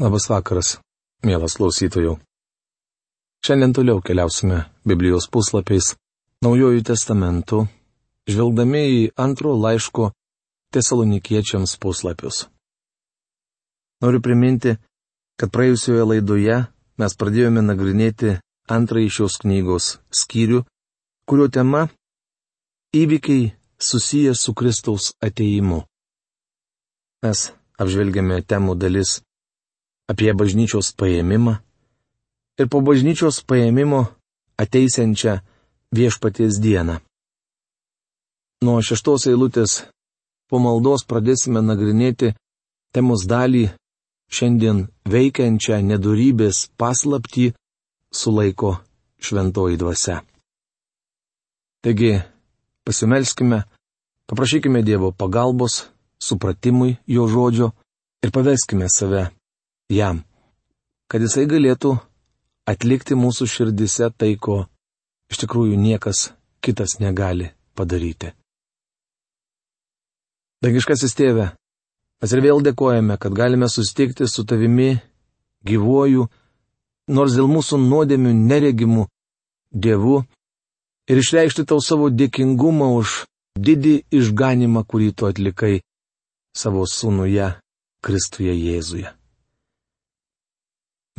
Labas vakaras, mielas klausytojų. Šiandien toliau keliausime Biblijos puslapiais Naujojų testamentų, žvelgdami į antro laiško tesalonikiečiams puslapius. Noriu priminti, kad praėjusioje laidoje mes pradėjome nagrinėti antrąjį šios knygos skyrių, kurio tema - įvykiai susiję su Kristaus ateimu. Mes apžvelgėme temų dalis apie bažnyčios paėmimą ir po bažnyčios paėmimo ateisiančią viešpaties dieną. Nuo šeštos eilutės po maldos pradėsime nagrinėti temos dalį šiandien veikiančią nedorybės paslapti sulaiko šventoji dvasia. Taigi, pasimelskime, paprašykime Dievo pagalbos, supratimui jo žodžio ir paveskime save jam, kad jisai galėtų atlikti mūsų širdise tai, ko iš tikrųjų niekas kitas negali padaryti. Dangiškasis tėve, mes ir vėl dėkojame, kad galime susitikti su tavimi gyvuoju, nors dėl mūsų nuodėmių neregimų Dievu ir išreikšti tau savo dėkingumą už didį išganimą, kurį tu atlikai savo sūnuje Kristuje Jėzuje.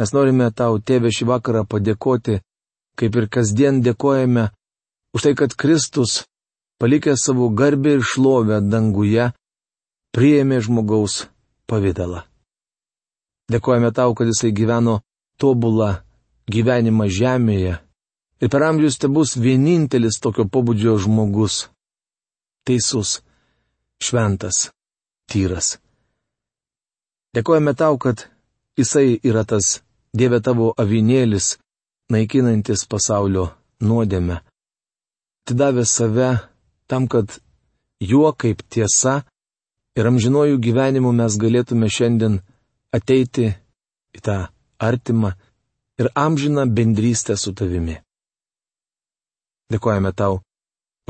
Mes norime tau, tėve, šį vakarą padėkoti, kaip ir kasdien dėkojame už tai, kad Kristus, palikęs savo garbę ir šlovę danguje, priėmė žmogaus pavydalą. Dėkojame tau, kad jisai gyveno tobulą gyvenimą žemėje ir per amžius te bus vienintelis tokio pobūdžio žmogus - teisus, šventas, tyras. Dėkojame tau, kad Jisai yra tas Dieve tavo avinėlis, naikinantis pasaulio nuodėmę. Atidavė save tam, kad juo kaip tiesa ir amžinojų gyvenimu mes galėtume šiandien ateiti į tą artimą ir amžiną bendrystę su tavimi. Dėkojame tau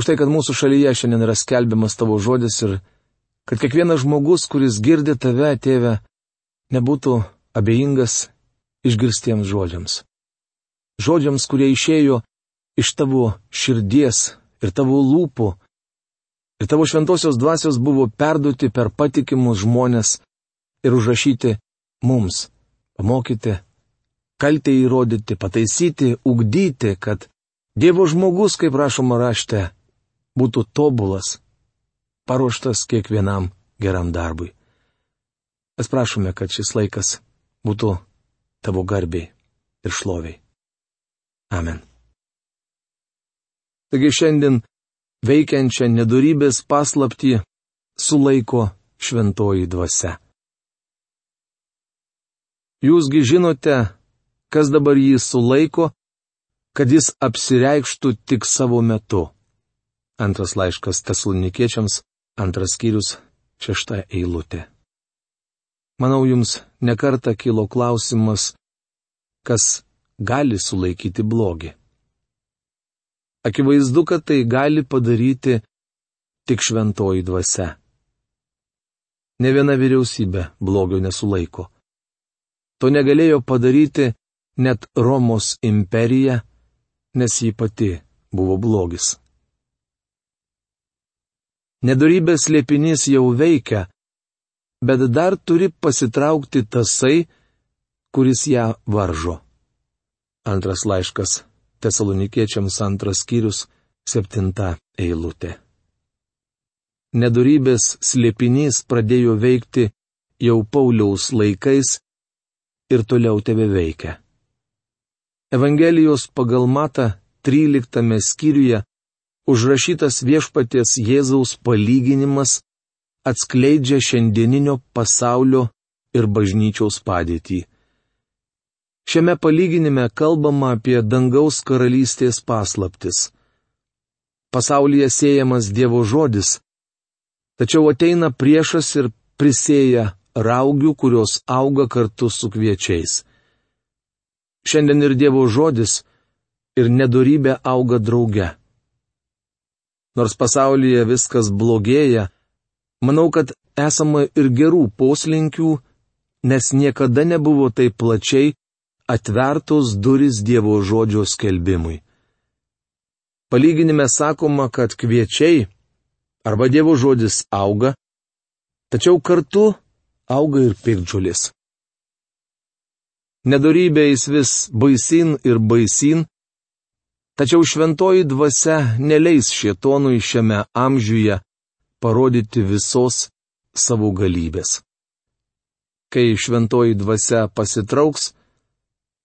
už tai, kad mūsų šalyje šiandien yra skelbiamas tavo žodis ir kad kiekvienas žmogus, kuris girdi tave, tėve, nebūtų abejingas išgirstiems žodžiams. Žodžiams, kurie išėjo iš tavo širdies ir tavo lūpų. Ir tavo šventosios dvasios buvo perduoti per patikimus žmonės ir užrašyti mums, pamokyti, kaltę įrodyti, pataisyti, ugdyti, kad Dievo žmogus, kaip rašoma rašte, būtų tobulas, paruoštas kiekvienam geram darbui. Mes prašome, kad šis laikas būtų tavo garbiai ir šloviai. Amen. Taigi šiandien veikiančią nedorybės paslapti sulaiko šventoji dvasia. Jūsgi žinote, kas dabar jį sulaiko, kad jis apsireikštų tik savo metu. Antras laiškas tesalonikiečiams, antras skyrius, šešta eilutė. Manau, jums nekarta kilo klausimas, kas gali sulaikyti blogį. Akivaizdu, kad tai gali padaryti tik šventoji dvasia. Ne viena vyriausybė blogio nesulaiko. To negalėjo padaryti net Romos imperija, nes ji pati buvo blogis. Nedorybės liepinys jau veikia, bet dar turi pasitraukti tasai, kuris ją varžo. Antras laiškas Tesalonikiečiams antras skyrius, septinta eilutė. Nedorybės slėpinys pradėjo veikti jau Pauliaus laikais ir toliau tebe veikia. Evangelijos pagal Mata 13 skyriuje užrašytas viešpaties Jėzaus palyginimas atskleidžia šiandieninio pasaulio ir bažnyčiaus padėtį. Šiame palyginime kalbama apie dangaus karalystės paslaptis. Pasaulyje siejamas Dievo žodis, tačiau ateina priešas ir prisėja raugių, kurios auga kartu su kviečiais. Šiandien ir Dievo žodis, ir nedorybė auga drauge. Nors pasaulyje viskas blogėja, Manau, kad esama ir gerų poslinkių, nes niekada nebuvo taip plačiai atvertos duris Dievo žodžio skelbimui. Palyginime sakoma, kad kviečiai arba Dievo žodis auga, tačiau kartu auga ir pikdžulis. Nedorybė jis vis baisin ir baisin, tačiau šventoji dvasia neleis šietonui šiame amžiuje parodyti visos savo galybės. Kai šventoji dvasia pasitrauks,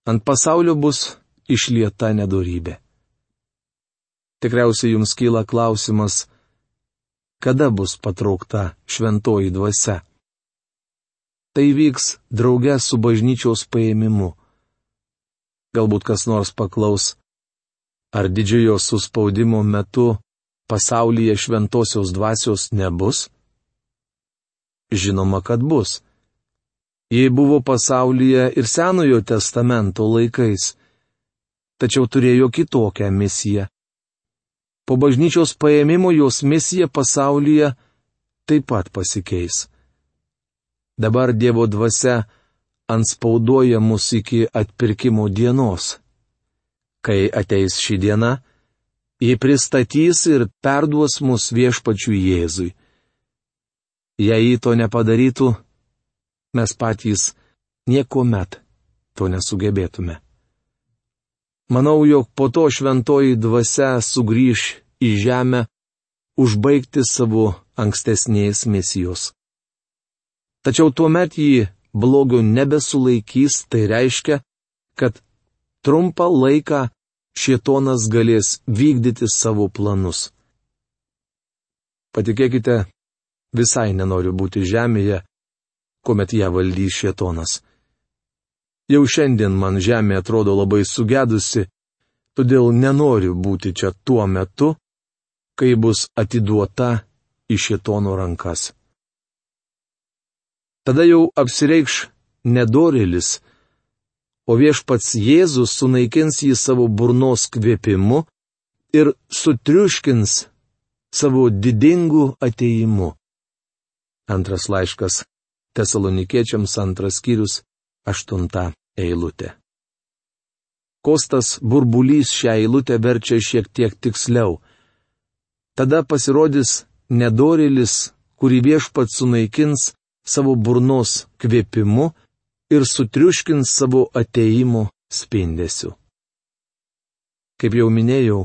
ant pasaulio bus išlieta nedorybė. Tikriausiai jums kyla klausimas, kada bus patraukta šventoji dvasia. Tai vyks drauge su bažnyčios paėmimu. Galbūt kas nors paklaus, ar didžiojo suspaudimo metu pasaulyje šventosios dvasios nebus? Žinoma, kad bus. Jie buvo pasaulyje ir Senojo testamento laikais, tačiau turėjo kitokią misiją. Po bažnyčios paėmimo jos misija pasaulyje taip pat pasikeis. Dabar Dievo dvasia anspaudoja mus iki atpirkimo dienos. Kai ateis ši diena, ji pristatys ir perduos mus viešpačių Jėzui. Jei jį to nepadarytų, mes patys nieko met to nesugebėtume. Manau, jog po to šventoji dvasia sugrįž į žemę užbaigti savo ankstesnės misijos. Tačiau tuo met jį blogio nebesulaikys, tai reiškia, kad trumpą laiką šietonas galės vykdyti savo planus. Patikėkite, visai nenoriu būti žemėje, kuomet ją valdys šietonas. Jau šiandien man žemė atrodo labai sugedusi, todėl nenoriu būti čia tuo metu, kai bus atiduota į šietono rankas. Tada jau apsireikš nedorėlis, o viešpats Jėzus sunaikins jį savo burnos kvėpimu ir sutriuškins savo didingu ateimu. Antras laiškas Tesalonikiečiams antras skyrius, aštunta eilutė. Kostas burbulys šią eilutę verčia šiek tiek tiksliau. Tada pasirodys nedorilis, kurį viešpat sunaikins savo burnos kvėpimu ir sutriuškins savo ateimų spindesiu. Kaip jau minėjau,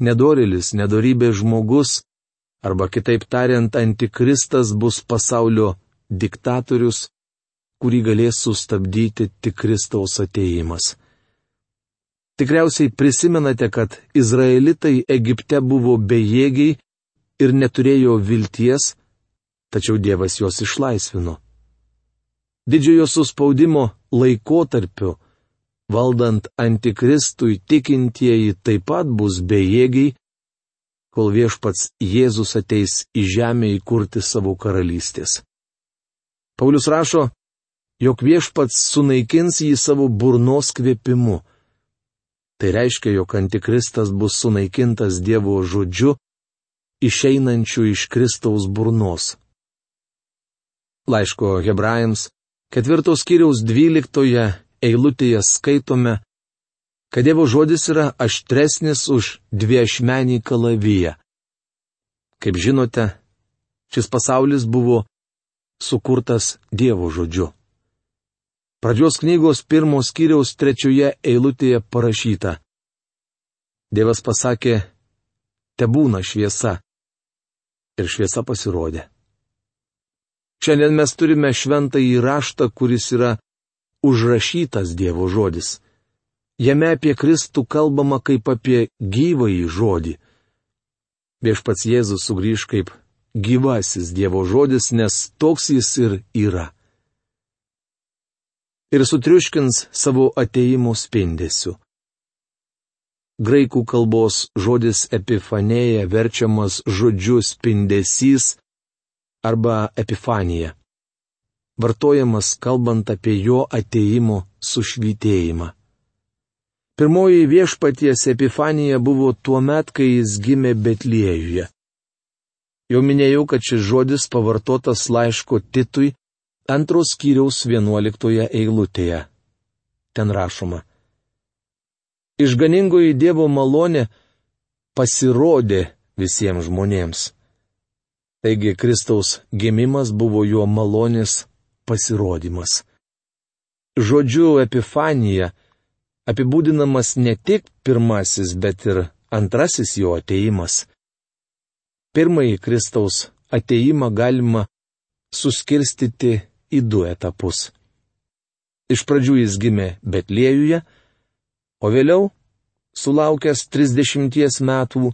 nedorilis, nedorybė žmogus, arba kitaip tariant, antikristas bus pasaulio diktatorius, kurį galės sustabdyti tik Kristaus ateimas. Tikriausiai prisimenate, kad izraelitai Egipte buvo bejėgiai ir neturėjo vilties, tačiau Dievas juos išlaisvino. Didžiojo suspaudimo laikotarpiu, valdant antikristui tikintieji taip pat bus bejėgiai, kol viešpats Jėzus ateis į žemę įkurti savo karalystės. Paulius rašo, jog viešpats sunaikins jį savo burnos kvėpimu. Tai reiškia, jog antikristas bus sunaikintas Dievo žodžiu, išeinančiu iš Kristaus burnos. Laiško hebrajams, ketvirtos kiriaus dvyliktoje eilutėje skaitome, kad Dievo žodis yra aštresnis už dviešmenį kalaviją. Kaip žinote, šis pasaulis buvo sukurtas Dievo žodžiu. Pradžios knygos pirmos kiriaus trečioje eilutėje parašyta. Dievas pasakė, te būna šviesa. Ir šviesa pasirodė. Šiandien mes turime šventą įraštą, kuris yra užrašytas Dievo žodis. Jame apie Kristų kalbama kaip apie gyvąjį žodį. Viešpats Jėzus sugrįž kaip gyvasis Dievo žodis, nes toks jis ir yra. Ir sutriuškins savo ateimo spindesiu. Graikų kalbos žodis epifanėja verčiamas žodžiu spindesys arba epifanija. Vartojamas kalbant apie jo ateimo sušvytėjimą. Pirmoji viešpaties epifanija buvo tuo met, kai jis gimė Betliejuje. Jau minėjau, kad šis žodis pavartotas laiško Titui antros skyriaus vienuoliktoje eilutėje. Ten rašoma. Išganingoji Dievo malonė pasirodė visiems žmonėms. Taigi Kristaus gimimas buvo jo malonės pasirodymas. Žodžiu epifanija apibūdinamas ne tik pirmasis, bet ir antrasis jo ateimas. Pirmąjį Kristaus ateimą galima suskirstyti į du etapus. Iš pradžių jis gimė Betlėjuje, o vėliau, sulaukęs 30 metų,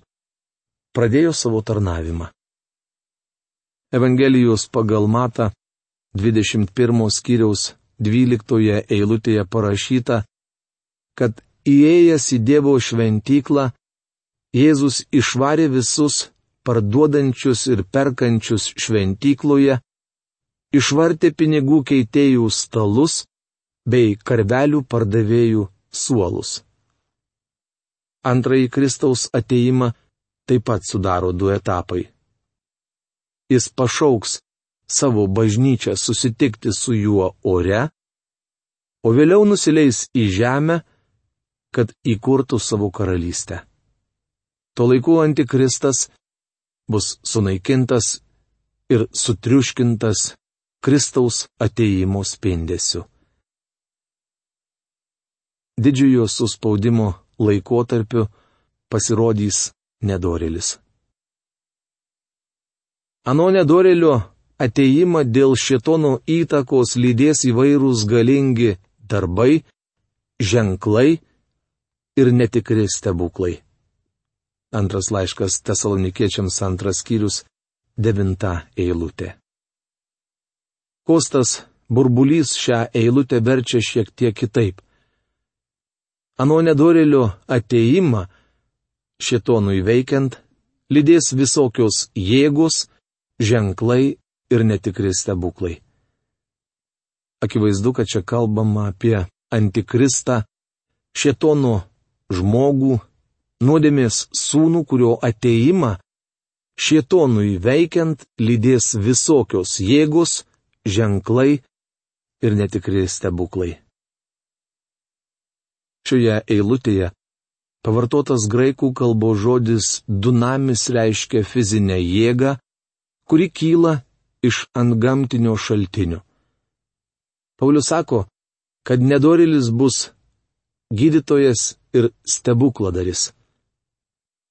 pradėjo savo tarnavimą. Evangelijos pagal Mata 21 skyriaus 12 eilutėje parašyta, kad įėjęs į Dievo šventyklą, Jėzus išvarė visus parduodančius ir perkančius šventykloje, išvartė pinigų keitėjų stalus bei karvelių pardavėjų suolus. Antrąjį Kristaus ateimą taip pat sudaro du etapai. Jis pašauks savo bažnyčią susitikti su juo ore, o vėliau nusileis į žemę, kad įkurtų savo karalystę. Tuo laiku antikristas bus sunaikintas ir sutriuškintas Kristaus ateimo spindesiu. Didžiojo suspaudimo laikotarpiu pasirodys nedorėlis. Ano nedorėlio ateimą dėl šitono įtakos lydės įvairūs galingi darbai, ženklai ir netikri stebuklai. Antras laiškas tesalonikiečiams antras skyrius, devinta eilutė. Kostas burbulys šią eilutę verčia šiek tiek kitaip. Ano nedorėlio ateimą, šitonui veikiant, lydės visokios jėgos, ženklai ir netikri stebuklai. Akivaizdu, kad čia kalbama apie antikristą, šetono žmogų nuodėmės sūnų, kurio ateimą šietonui veikiant lydės visokios jėgos, ženklai ir netikri stebuklai. Šioje eilutėje pavartotas graikų kalbos žodis dunamis reiškia fizinę jėgą, kuri kyla iš antgamtinio šaltinio. Paulius sako, kad nedorilis bus gydytojas ir stebukladaris.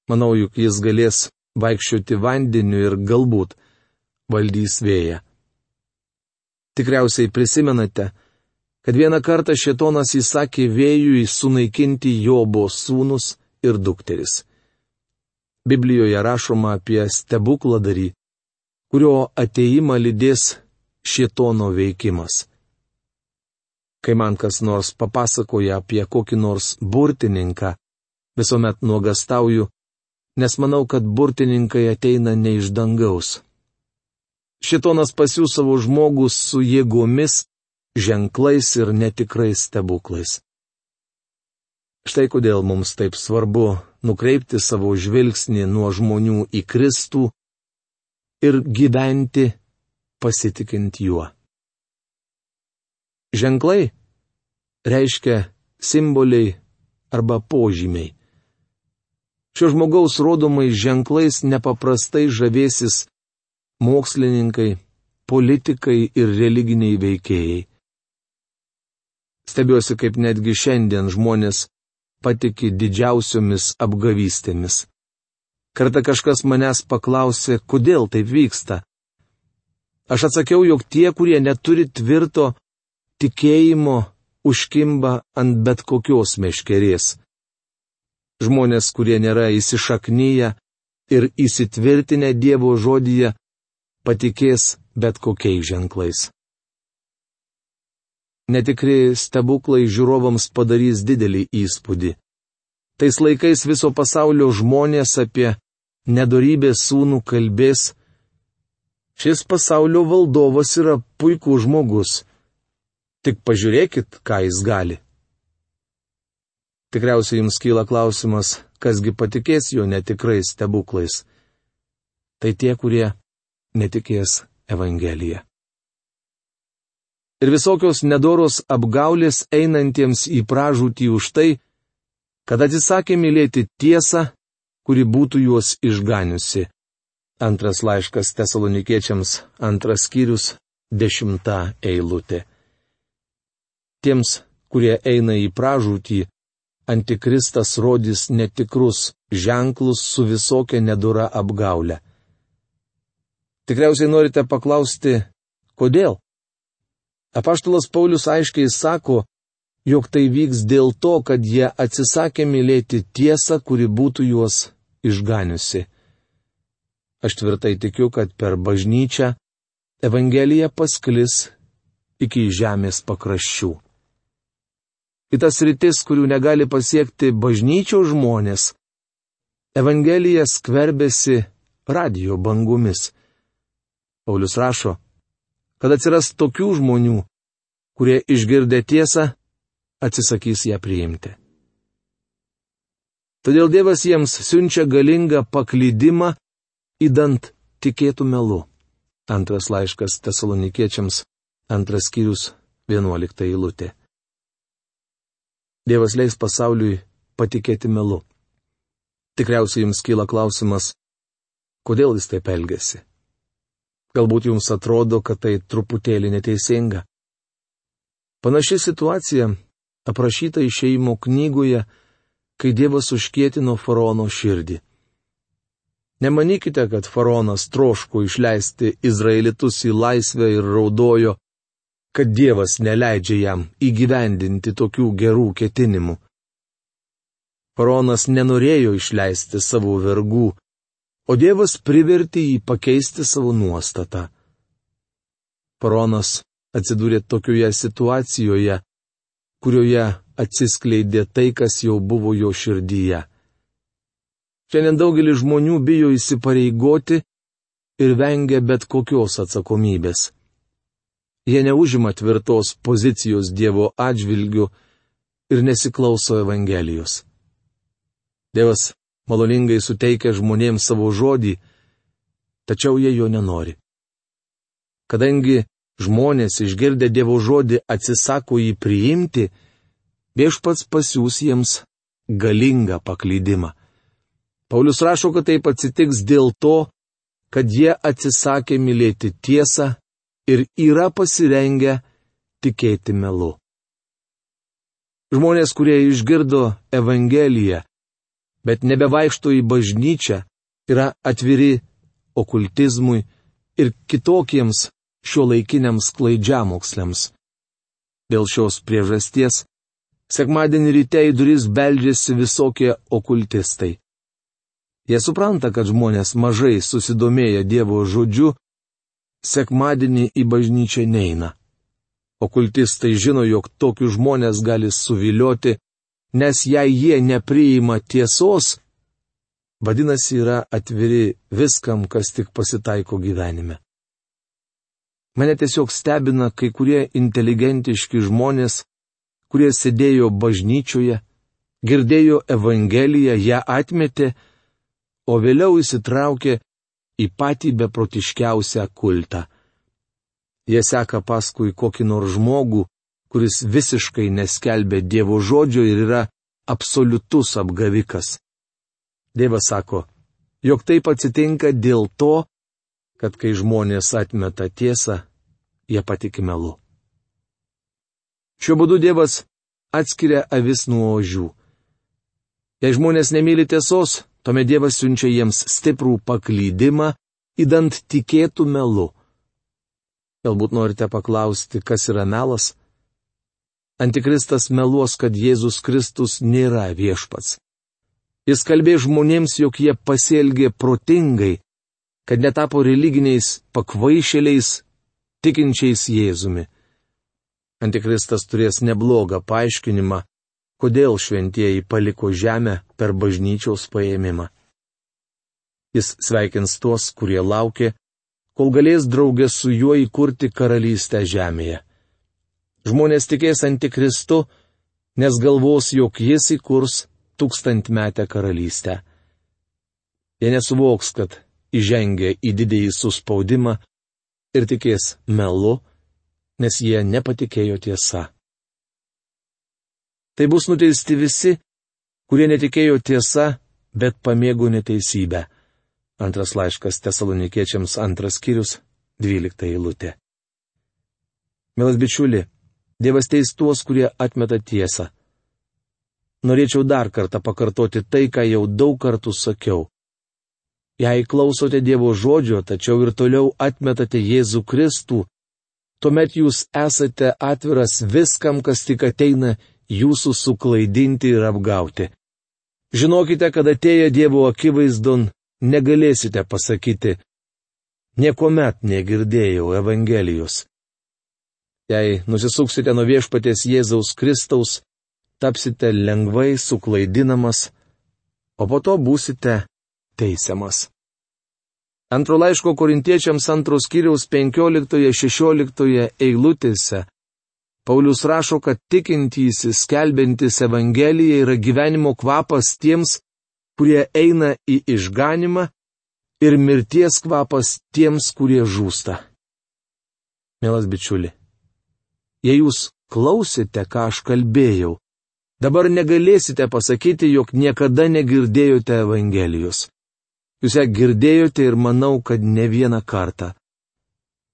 Manau, juk jis galės vaikščioti vandeniu ir galbūt valdys vėją. Tikriausiai prisimenate, kad vieną kartą šetonas įsakė vėjui sunaikinti Jobo sūnus ir dukteris. Biblijoje rašoma apie stebukladarį, kurio ateimą lydės šetono veikimas. Kai man kas nors papasakoja apie kokį nors burtininką, visuomet nuogastauju, nes manau, kad burtininkai ateina ne iš dangaus. Šitonas pasiūs savo žmogus su jėgomis, ženklais ir netikrais stebuklais. Štai kodėl mums taip svarbu nukreipti savo žvilgsnį nuo žmonių į Kristų ir gyventi pasitikint juo. Ženklai reiškia simboliai arba požymiai. Šio žmogaus rodomais ženklais nepaprastai žavėsis mokslininkai, politikai ir religiniai veikėjai. Stebiuosi, kaip netgi šiandien žmonės patiki didžiausiomis apgavystėmis. Kartą kažkas manęs paklausė, kodėl taip vyksta. Aš atsakiau, jog tie, kurie neturi tvirto tikėjimo, užkimba ant bet kokios meškerės žmonės, kurie nėra įsišaknyje ir įsitvirtinę Dievo žodyje, patikės bet kokiais ženklais. Netikri stebuklai žiūrovams padarys didelį įspūdį. Tais laikais viso pasaulio žmonės apie nedorybės sūnų kalbės. Šis pasaulio valdovas yra puikus žmogus. Tik pažiūrėkit, ką jis gali. Tikriausiai jums kyla klausimas, kasgi patikės jo netikrais stebuklais. Tai tie, kurie netikės Evangeliją. ir visokios nedoros apgaulės einantiems į pražūtį už tai, kad atsisakė mylėti tiesą, kuri būtų juos išganiusi. Antras laiškas tesalonikiečiams, antras skyrius, dešimta eilutė. Tiems, kurie eina į pražūtį, antikristas rodys netikrus ženklus su visokia nedura apgaulė. Tikriausiai norite paklausti, kodėl? Apaštalas Paulius aiškiai sako, jog tai vyks dėl to, kad jie atsisakė mylėti tiesą, kuri būtų juos išganiusi. Aš tvirtai tikiu, kad per bažnyčią Evangelija pasklis iki žemės pakraščių. Kitas rytis, kurių negali pasiekti bažnyčios žmonės. Evangelija skverbėsi radio bangumis. Paulius rašo, kad atsiras tokių žmonių, kurie išgirdę tiesą atsisakys ją priimti. Todėl Dievas jiems siunčia galingą paklydimą, įdant tikėtų melu. Antras laiškas tesalonikiečiams, antras skyrius, vienuolikta eilutė. Dievas leis pasauliui patikėti melu. Tikriausiai jums kyla klausimas, kodėl jis taip elgesi. Galbūt jums atrodo, kad tai truputėlį neteisinga. Panaši situacija aprašyta išeimo knygoje, kai Dievas užkėtino faraono širdį. Nemanykite, kad faraonas troško išleisti izraelitus į laisvę ir raudojo, kad Dievas neleidžia jam įgyvendinti tokių gerų ketinimų. Faraonas nenorėjo išleisti savo vergų, o Dievas privertė jį pakeisti savo nuostatą. Paronas atsidūrė tokioje situacijoje, kurioje atsiskleidė tai, kas jau buvo jo širdyje. Šiandien daugelis žmonių bijo įsipareigoti ir vengia bet kokios atsakomybės. Jie neužima tvirtos pozicijos Dievo atžvilgių ir nesiklauso Evangelijos. Dievas maloningai suteikia žmonėms savo žodį, tačiau jie jo nenori. Kadangi žmonės išgirdę Dievo žodį atsisako jį priimti, viešpats pasiūs jiems galingą paklydimą. Paulius rašo, kad taip atsitiks dėl to, kad jie atsisakė mylėti tiesą ir yra pasirengę tikėti melu. Žmonės, kurie išgirdo Evangeliją, bet nebevaikšto į bažnyčią, yra atviri okultizmui ir kitokiems šio laikiniams klaidžiamoksliams. Dėl šios priežasties sekmadienį ryte į duris beldžiasi visokie okultistai. Jie supranta, kad žmonės mažai susidomėję Dievo žodžiu, sekmadienį į bažnyčią neina. Okultistai žino, jog tokius žmonės gali suvilioti nes jei jie nepriima tiesos, vadinasi yra atviri viskam, kas tik pasitaiko gyvenime. Mane tiesiog stebina kai kurie inteligentiški žmonės, kurie sėdėjo bažnyčioje, girdėjo Evangeliją, ją atmetė, o vėliau įsitraukė į patį beprotiškiausią kultą. Jie seka paskui kokį nors žmogų, kuris visiškai neskelbė Dievo žodžio ir yra absoliutus apgavikas. Dievas sako, jog taip atsitinka dėl to, kad kai žmonės atmeta tiesą, jie patikė melu. Šiuo būdu Dievas atskiria avis nuo ožių. Jei žmonės nemyli tiesos, tuomet Dievas siunčia jiems stiprų paklydimą, įdant tikėtų melu. Galbūt norite paklausti, kas yra melas? Antikristas meluos, kad Jėzus Kristus nėra viešpats. Jis kalbė žmonėms, jog jie pasielgė protingai, kad netapo religiniais pakvaišėliais, tikinčiais Jėzumi. Antikristas turės neblogą paaiškinimą, kodėl šventieji paliko žemę per bažnyčiaus paėmimą. Jis sveikins tuos, kurie laukia, kol galės draugė su juo įkurti karalystę žemėje. Žmonės tikės antikristu, nes galvos, jog jis įkurs tūkstantmetę karalystę. Jie nesuvoks, kad įžengia į didįjį suspaudimą ir tikės melu, nes jie nepatikėjo tiesa. Tai bus nuteisti visi, kurie netikėjo tiesa, bet pamėgo neteisybę. Antras laiškas tesalonikiečiams antras skyrius, dvylikta eilutė. Mielas bičiuli, Dievas teis tuos, kurie atmeta tiesą. Norėčiau dar kartą pakartoti tai, ką jau daug kartų sakiau. Jei klausote Dievo žodžio, tačiau ir toliau atmetate Jėzų Kristų, tuomet jūs esate atviras viskam, kas tik ateina jūsų suklaidinti ir apgauti. Žinokite, kad atėję Dievo akivaizdon negalėsite pasakyti, niekuomet negirdėjau Evangelijos. Jei nusisuksite nuo viešpaties Jėzaus Kristaus, tapsite lengvai suklaidinamas, o po to būsite teisiamas. Antro laiško korintiečiams antros kiriaus 15-16 eilutėse Paulius rašo, kad tikintysis skelbintis Evangeliją yra gyvenimo kvapas tiems, kurie eina į išganimą ir mirties kvapas tiems, kurie žūsta. Mielas bičiuli, jei jūs klausėte, ką aš kalbėjau, dabar negalėsite pasakyti, jog niekada negirdėjote Evangelijos. Jūs ją girdėjote ir manau, kad ne vieną kartą.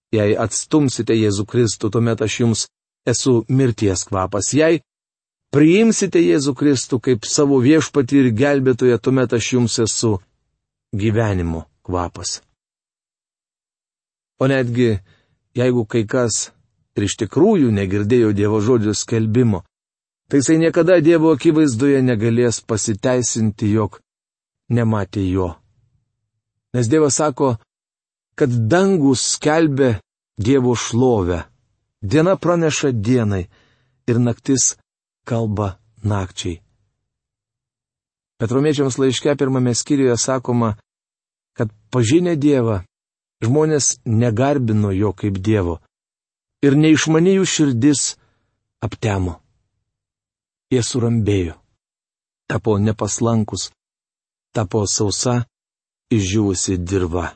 Jei atstumsite Jėzų Kristų, tuomet aš jums esu mirties kvapas. Jei priimsite Jėzų Kristų kaip savo viešpatį ir gelbėtoją, tuomet aš jums esu gyvenimo kvapas. O netgi, jeigu kai kas ir iš tikrųjų negirdėjo Dievo žodžio skelbimo, tai jisai niekada Dievo akivaizdoje negalės pasiteisinti, jog nematė jo. Nes Dievas sako, kad dangus skelbė Dievo šlovę, diena praneša dienai ir naktis kalba nakčiai. Petromiečiams laiške pirmame skyriuje sakoma, kad pažinę Dievą žmonės negarbino jo kaip Dievo ir neišmanėjų širdis aptemo. Jie surambėjo, tapo nepaslankus, tapo sausa išdžiūvusi dirba.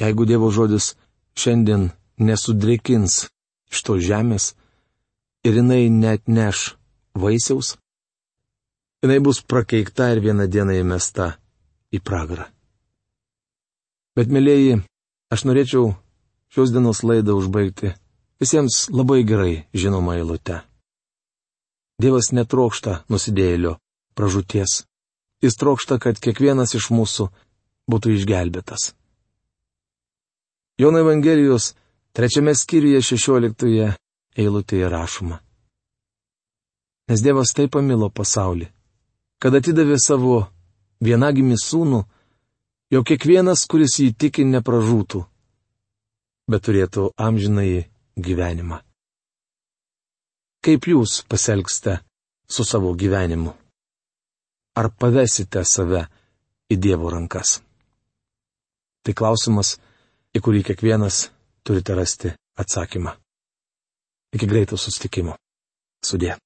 Jeigu Dievo žodis šiandien nesudrėkins iš to žemės ir jinai net neš vaisiaus, jinai bus prakeikta ir vieną dieną įmesta į pragarą. Bet, mėlyjeji, aš norėčiau šios dienos laidą užbaigti visiems labai gerai žinoma eilute. Dievas netrokšta nusidėjėlio pražūties. Jis trokšta, kad kiekvienas iš mūsų būtų išgelbėtas. Jono Evangelijos trečiame skyriuje šešioliktoje eilutėje rašoma. Nes Dievas taip pamilo pasaulį, kad atidavė savo vienagimį sūnų, jog kiekvienas, kuris jį tiki, nepražūtų, bet turėtų amžinai gyvenimą. Kaip jūs pasielgsite su savo gyvenimu? Ar pavesite save į Dievo rankas? Tai klausimas, į kurį kiekvienas turite rasti atsakymą. Iki greito sustikimo. Sudė.